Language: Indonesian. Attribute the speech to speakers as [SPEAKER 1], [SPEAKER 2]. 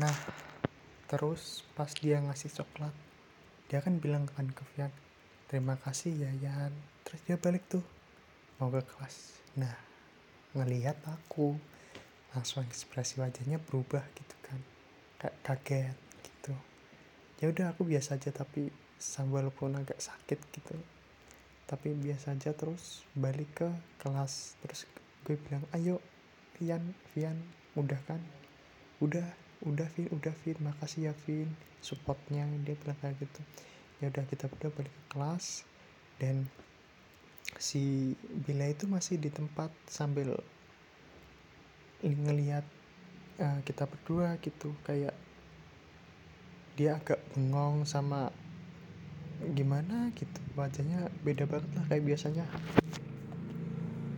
[SPEAKER 1] nah terus pas dia ngasih coklat dia kan bilang kan ke Vian terima kasih ya Yan terus dia balik tuh mau ke kelas. Nah ngelihat aku langsung ekspresi wajahnya berubah gitu kan. Kayak kaget gitu. Ya udah aku biasa aja tapi walaupun agak sakit gitu. Tapi biasa aja terus balik ke kelas. Terus gue bilang ayo Vian Vian udah kan? Udah udah Vin udah Vin makasih ya Vin supportnya. Dia bilang kayak gitu. Ya udah kita berdua balik ke kelas dan si Bila itu masih di tempat sambil ngelihat uh, kita berdua gitu. Kayak dia agak bengong sama gimana gitu wajahnya beda banget lah kayak biasanya